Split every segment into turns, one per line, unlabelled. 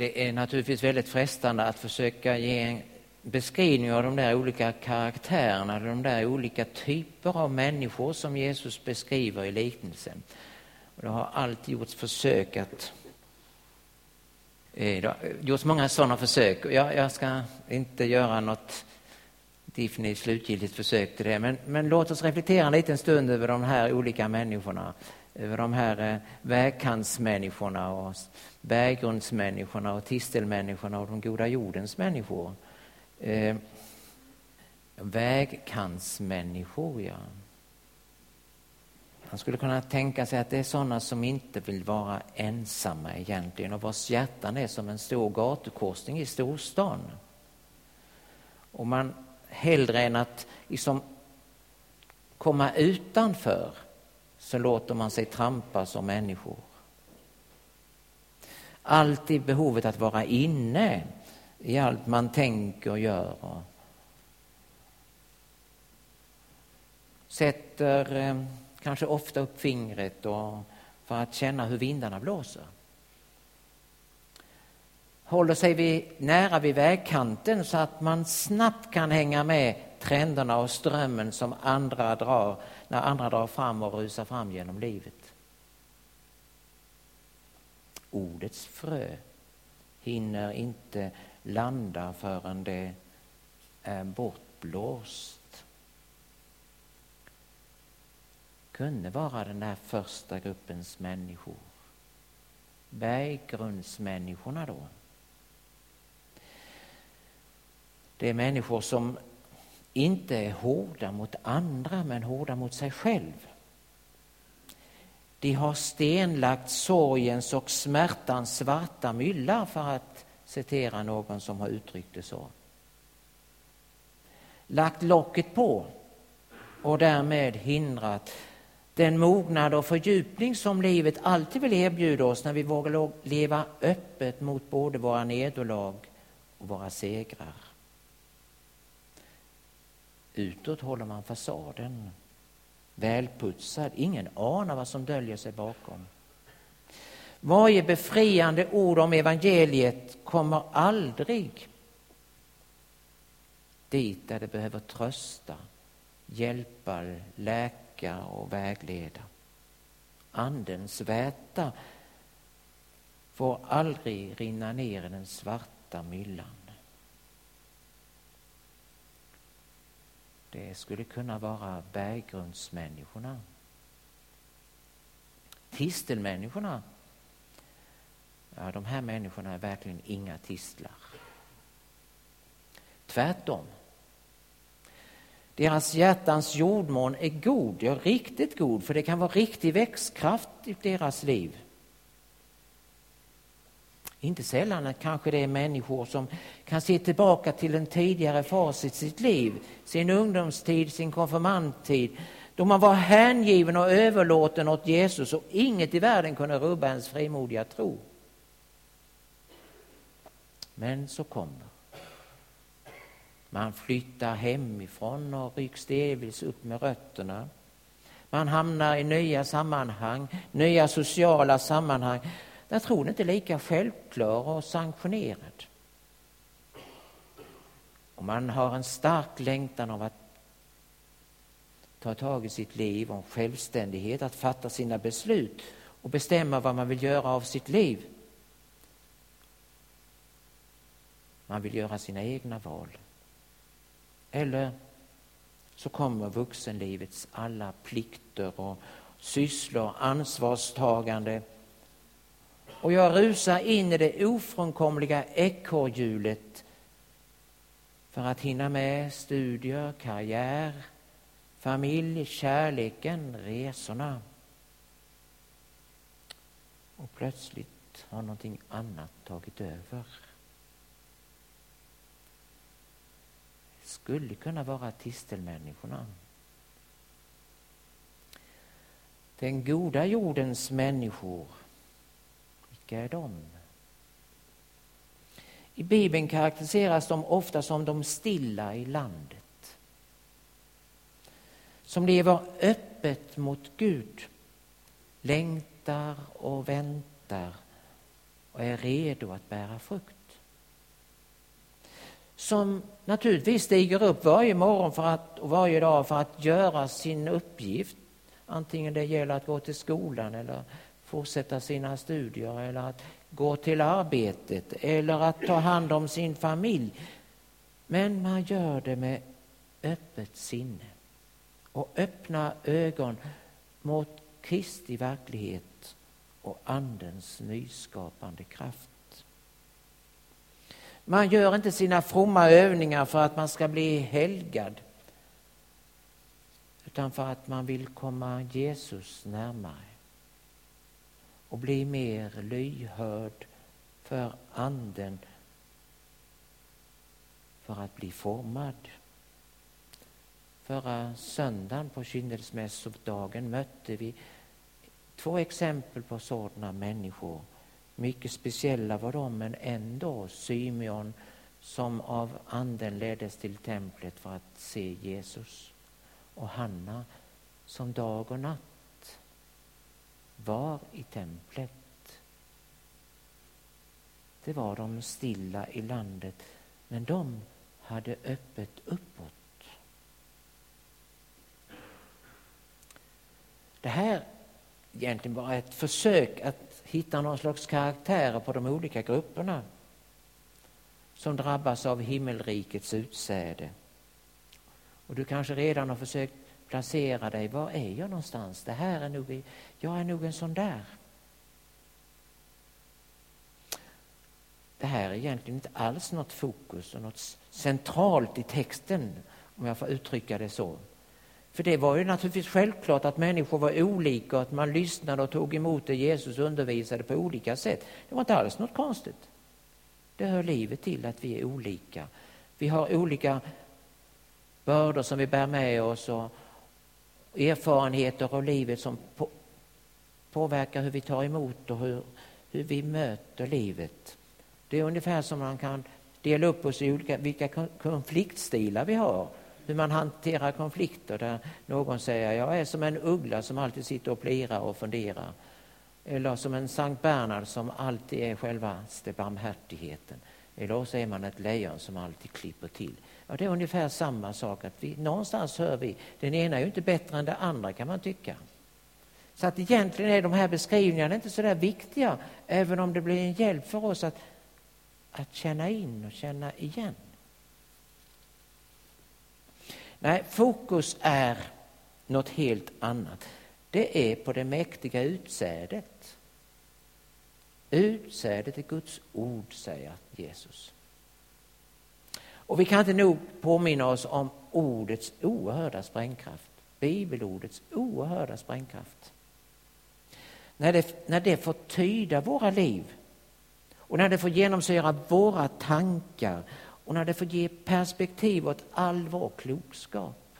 det är naturligtvis väldigt frestande att försöka ge en beskrivning av de där olika karaktärerna, de där olika typer av människor som Jesus beskriver i liknelsen. Och det har alltid gjorts försök att eh, det har gjorts många sådana försök. Jag, jag ska inte göra något definitivt slutgiltigt försök till det, men, men låt oss reflektera en liten stund över de här olika människorna över de här eh, vägkantsmänniskorna och berggrundsmänniskorna och tistelmänniskorna och de goda jordens människor. Eh, vägkantsmänniskor, ja. Man skulle kunna tänka sig att det är sådana som inte vill vara ensamma egentligen och vars hjärtan är som en stor gatukorsning i storstan. Och man hellre än att liksom komma utanför så låter man sig trampa som människor. Alltid behovet att vara inne i allt man tänker och gör. Sätter eh, kanske ofta upp fingret och för att känna hur vindarna blåser. Håller sig vid, nära vid vägkanten så att man snabbt kan hänga med trenderna och strömmen som andra drar när andra drar fram och rusar fram genom livet. Ordets frö hinner inte landa förrän det är bortblåst. Kunde vara den där första gruppens människor. Berggrundsmänniskorna då. Det är människor som inte är hårda mot andra men hårda mot sig själv. De har stenlagt sorgens och smärtans svarta mylla för att citera någon som har uttryckt det så. Lagt locket på och därmed hindrat den mognad och fördjupning som livet alltid vill erbjuda oss när vi vågar leva öppet mot både våra nederlag och våra segrar. Utåt håller man fasaden välputsad. Ingen anar vad som döljer sig bakom. Varje befriande ord om evangeliet kommer aldrig dit där det behöver trösta, hjälpa, läka och vägleda. Andens väta får aldrig rinna ner i den svarta myllan. Det skulle kunna vara berggrundsmänniskorna. Tistelmänniskorna, ja, de här människorna är verkligen inga tistlar. Tvärtom. Deras hjärtans jordmån är god, ja riktigt god, för det kan vara riktig växtkraft i deras liv. Inte sällan kanske det är människor som kan se tillbaka till en tidigare fas i sitt liv, sin ungdomstid, sin konfirmandtid, då man var hängiven och överlåten åt Jesus och inget i världen kunde rubba ens frimodiga tro. Men så kommer man flyttar hemifrån och rycks delvis upp med rötterna. Man hamnar i nya sammanhang, nya sociala sammanhang där tron inte är lika självklar och sanktionerad. Och man har en stark längtan av att ta tag i sitt liv, om självständighet, att fatta sina beslut och bestämma vad man vill göra av sitt liv. Man vill göra sina egna val. Eller så kommer vuxenlivets alla plikter och sysslor, ansvarstagande och jag rusar in i det ofrånkomliga ekorrhjulet för att hinna med studier, karriär, familj, kärleken, resorna. Och plötsligt har någonting annat tagit över. Det skulle kunna vara tistelmänniskorna. Den goda jordens människor vilka är de? I Bibeln karaktäriseras de ofta som de stilla i landet. Som lever öppet mot Gud, längtar och väntar och är redo att bära frukt. Som naturligtvis stiger upp varje morgon för att, och varje dag för att göra sin uppgift. Antingen det gäller att gå till skolan eller fortsätta sina studier eller att gå till arbetet eller att ta hand om sin familj. Men man gör det med öppet sinne och öppna ögon mot Kristi verklighet och Andens nyskapande kraft. Man gör inte sina fromma övningar för att man ska bli helgad utan för att man vill komma Jesus närmare och bli mer lyhörd för Anden för att bli formad. Förra söndagen på kynnelsmässodagen mötte vi två exempel på sådana människor. Mycket speciella var de, men ändå Symeon som av anden leddes till templet för att se Jesus och Hanna som dag och natt var i templet. Det var de stilla i landet, men de hade öppet uppåt. Det här är egentligen bara ett försök att hitta någon slags karaktärer på de olika grupperna som drabbas av himmelrikets utsäde. Och du kanske redan har försökt placera dig. Var är jag någonstans? Det här är nog, jag är nog en sån där. Det här är egentligen inte alls något fokus och något centralt i texten, om jag får uttrycka det så. För det var ju naturligtvis självklart att människor var olika och att man lyssnade och tog emot det Jesus undervisade på olika sätt. Det var inte alls något konstigt. Det hör livet till att vi är olika. Vi har olika bördor som vi bär med oss och erfarenheter av livet som på, påverkar hur vi tar emot och hur, hur vi möter livet. Det är ungefär som man kan dela upp oss i olika, vilka konfliktstilar vi har. Hur man hanterar konflikter där någon säger jag är som en uggla som alltid sitter och plirar och funderar. Eller som en Sankt Bernhard som alltid är självaste barmhärtigheten. Eller så är man ett lejon som alltid klipper till. Ja, det är ungefär samma sak. att vi, Någonstans hör vi, den ena är ju inte bättre än den andra kan man tycka. Så att egentligen är de här beskrivningarna inte så där viktiga, även om det blir en hjälp för oss att, att känna in och känna igen. Nej, fokus är något helt annat. Det är på det mäktiga utsädet. Utsädet är Guds ord, säger Jesus. Och vi kan inte nog påminna oss om ordets oerhörda sprängkraft. Bibelordets oerhörda sprängkraft. När det, när det får tyda våra liv och när det får genomsyra våra tankar och när det får ge perspektiv åt all vår klokskap.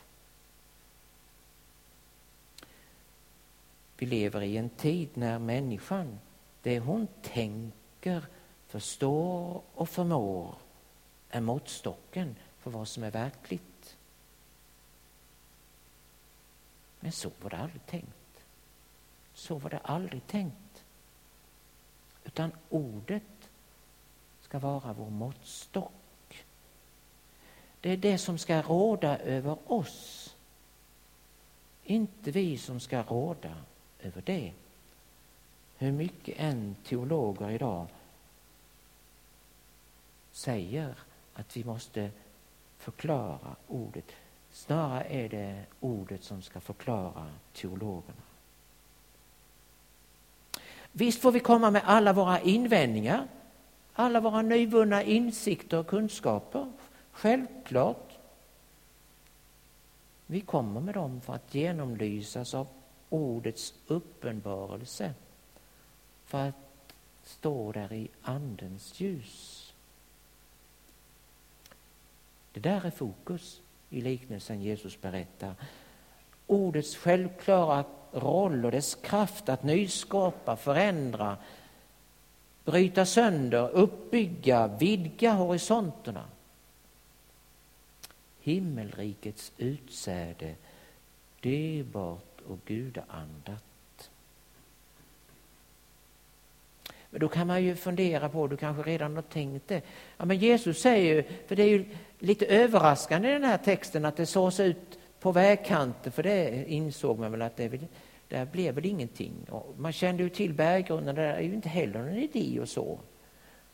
Vi lever i en tid när människan, det hon tänker, förstår och förmår är måttstocken för vad som är verkligt. Men så var det aldrig tänkt. Så var det aldrig tänkt. Utan ordet ska vara vår måttstock. Det är det som ska råda över oss. Inte vi som ska råda över det. Hur mycket än teologer idag säger att vi måste förklara ordet. Snarare är det ordet som ska förklara teologerna. Visst får vi komma med alla våra invändningar, alla våra nyvunna insikter och kunskaper. Självklart. Vi kommer med dem för att genomlysas av ordets uppenbarelse. För att stå där i Andens ljus. Det där är fokus i liknelsen Jesus berättar. Ordets självklara roll och dess kraft att nyskapa, förändra, bryta sönder, uppbygga, vidga horisonterna. Himmelrikets utsäde, dyrbart och gudaandat. Men då kan man ju fundera på, du kanske redan har tänkt det. Ja, men Jesus säger ju, för det är ju lite överraskande i den här texten att det sås ut på vägkanten, för det insåg man väl att det vill, där blev väl ingenting. Och man kände ju till berggrunden, där är ju inte heller någon idé och så.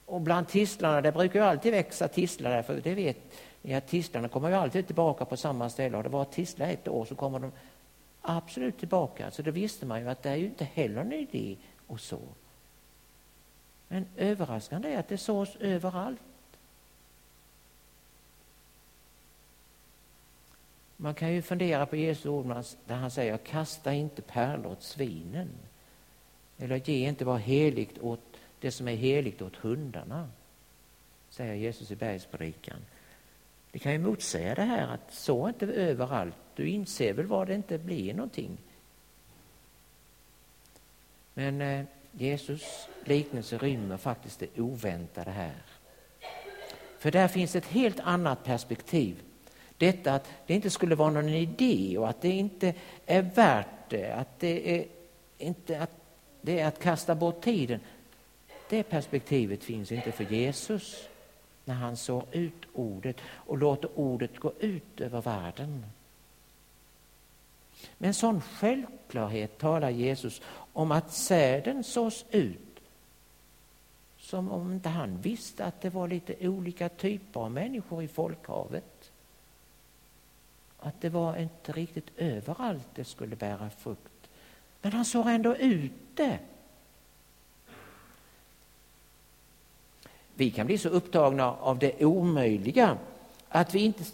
Och bland tistlarna, det brukar ju alltid växa tistlar där, för det vet ni att tistlarna kommer ju alltid tillbaka på samma ställe. Har det varit tistlar ett år så kommer de absolut tillbaka. Så då visste man ju att det är ju inte heller någon idé och så. Men överraskande är att det sås överallt. Man kan ju fundera på Jesu ord där han säger kasta inte pärlor åt svinen. Eller ge inte vad heligt åt det som är heligt åt hundarna, säger Jesus i bergspredikan. Det kan ju motsäga det här att så inte överallt. Du inser väl var det inte blir någonting. Men eh, Jesus liknelse rymmer faktiskt det oväntade här. För där finns ett helt annat perspektiv. Detta att det inte skulle vara någon idé och att det inte är värt det, att det är, inte att, det är att kasta bort tiden. Det perspektivet finns inte för Jesus när han sår ut ordet och låter ordet gå ut över världen. Med en sån självklarhet talar Jesus om att säden sås ut som om inte han visste att det var lite olika typer av människor i folkhavet. Att det var inte riktigt överallt det skulle bära frukt. Men han såg ändå ut det. Vi kan bli så upptagna av det omöjliga att vi inte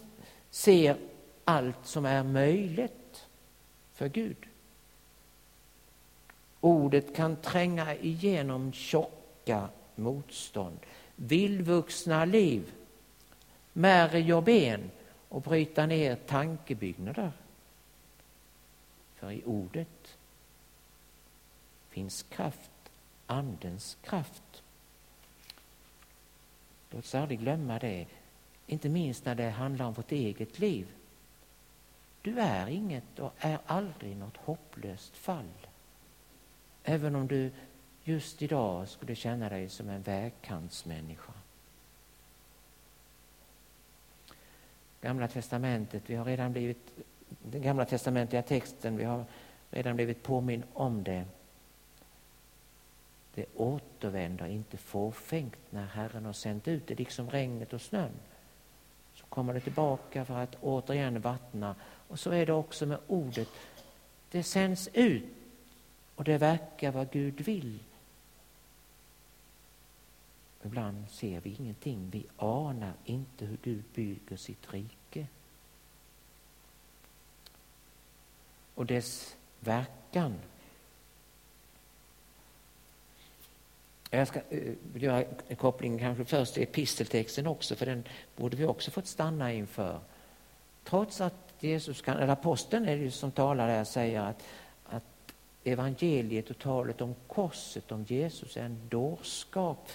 ser allt som är möjligt för Gud. Ordet kan tränga igenom tjocka motstånd, vildvuxna liv, märg och ben och bryta ner tankebyggnader. För i ordet finns kraft, Andens kraft. Låt oss aldrig glömma det, inte minst när det handlar om vårt eget liv. Du är inget och är aldrig något hopplöst fall. Även om du just idag skulle känna dig som en vägkantsmänniska. Gamla testamentet, vi har redan blivit, den gamla testamentliga texten, vi har redan blivit påminn om det. Det återvänder inte fåfängt när Herren har sänt ut det, liksom regnet och snön. Så kommer det tillbaka för att återigen vattna. Och så är det också med ordet. Det sänds ut och det verkar vad Gud vill. Ibland ser vi ingenting, vi anar inte hur Gud bygger sitt rike. Och dess verkan Jag ska uh, göra en koppling kanske först till episteltexten också, för den borde vi också fått stanna inför. Trots att Jesus kan, eller aposteln är det som talar där, säger att, att evangeliet och talet om korset, om Jesus, är en dårskap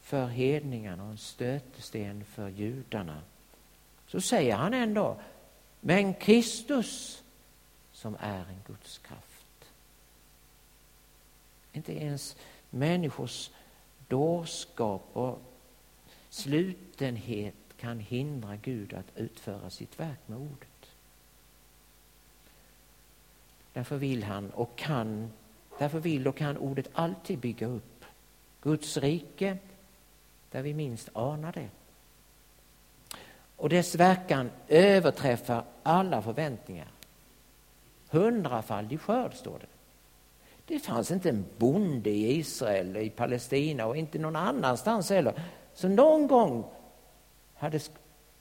för hedningarna och en stötesten för judarna. Så säger han ändå, men Kristus som är en Guds kraft. Inte ens Människors dårskap och slutenhet kan hindra Gud att utföra sitt verk med ordet. Därför vill han och kan, därför vill och kan ordet alltid bygga upp Guds rike där vi minst anar det. Och dess verkan överträffar alla förväntningar. Hundrafaldig skörd, står det. Det fanns inte en bonde i Israel, i Palestina och inte någon annanstans heller som någon gång hade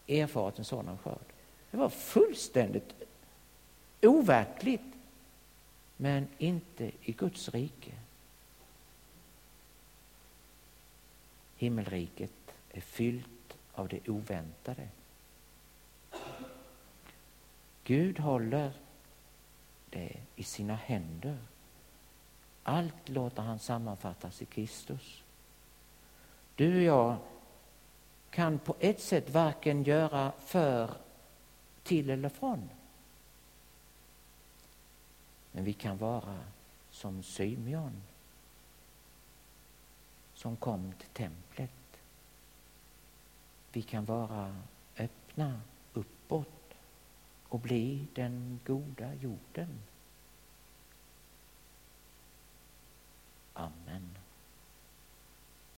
erfarit en sådan skörd. Det var fullständigt overkligt, men inte i Guds rike. Himmelriket är fyllt av det oväntade. Gud håller det i sina händer. Allt låter han sammanfattas i Kristus. Du och jag kan på ett sätt varken göra för, till eller från. Men vi kan vara som Symeon som kom till templet. Vi kan vara öppna uppåt och bli den goda jorden. Amen.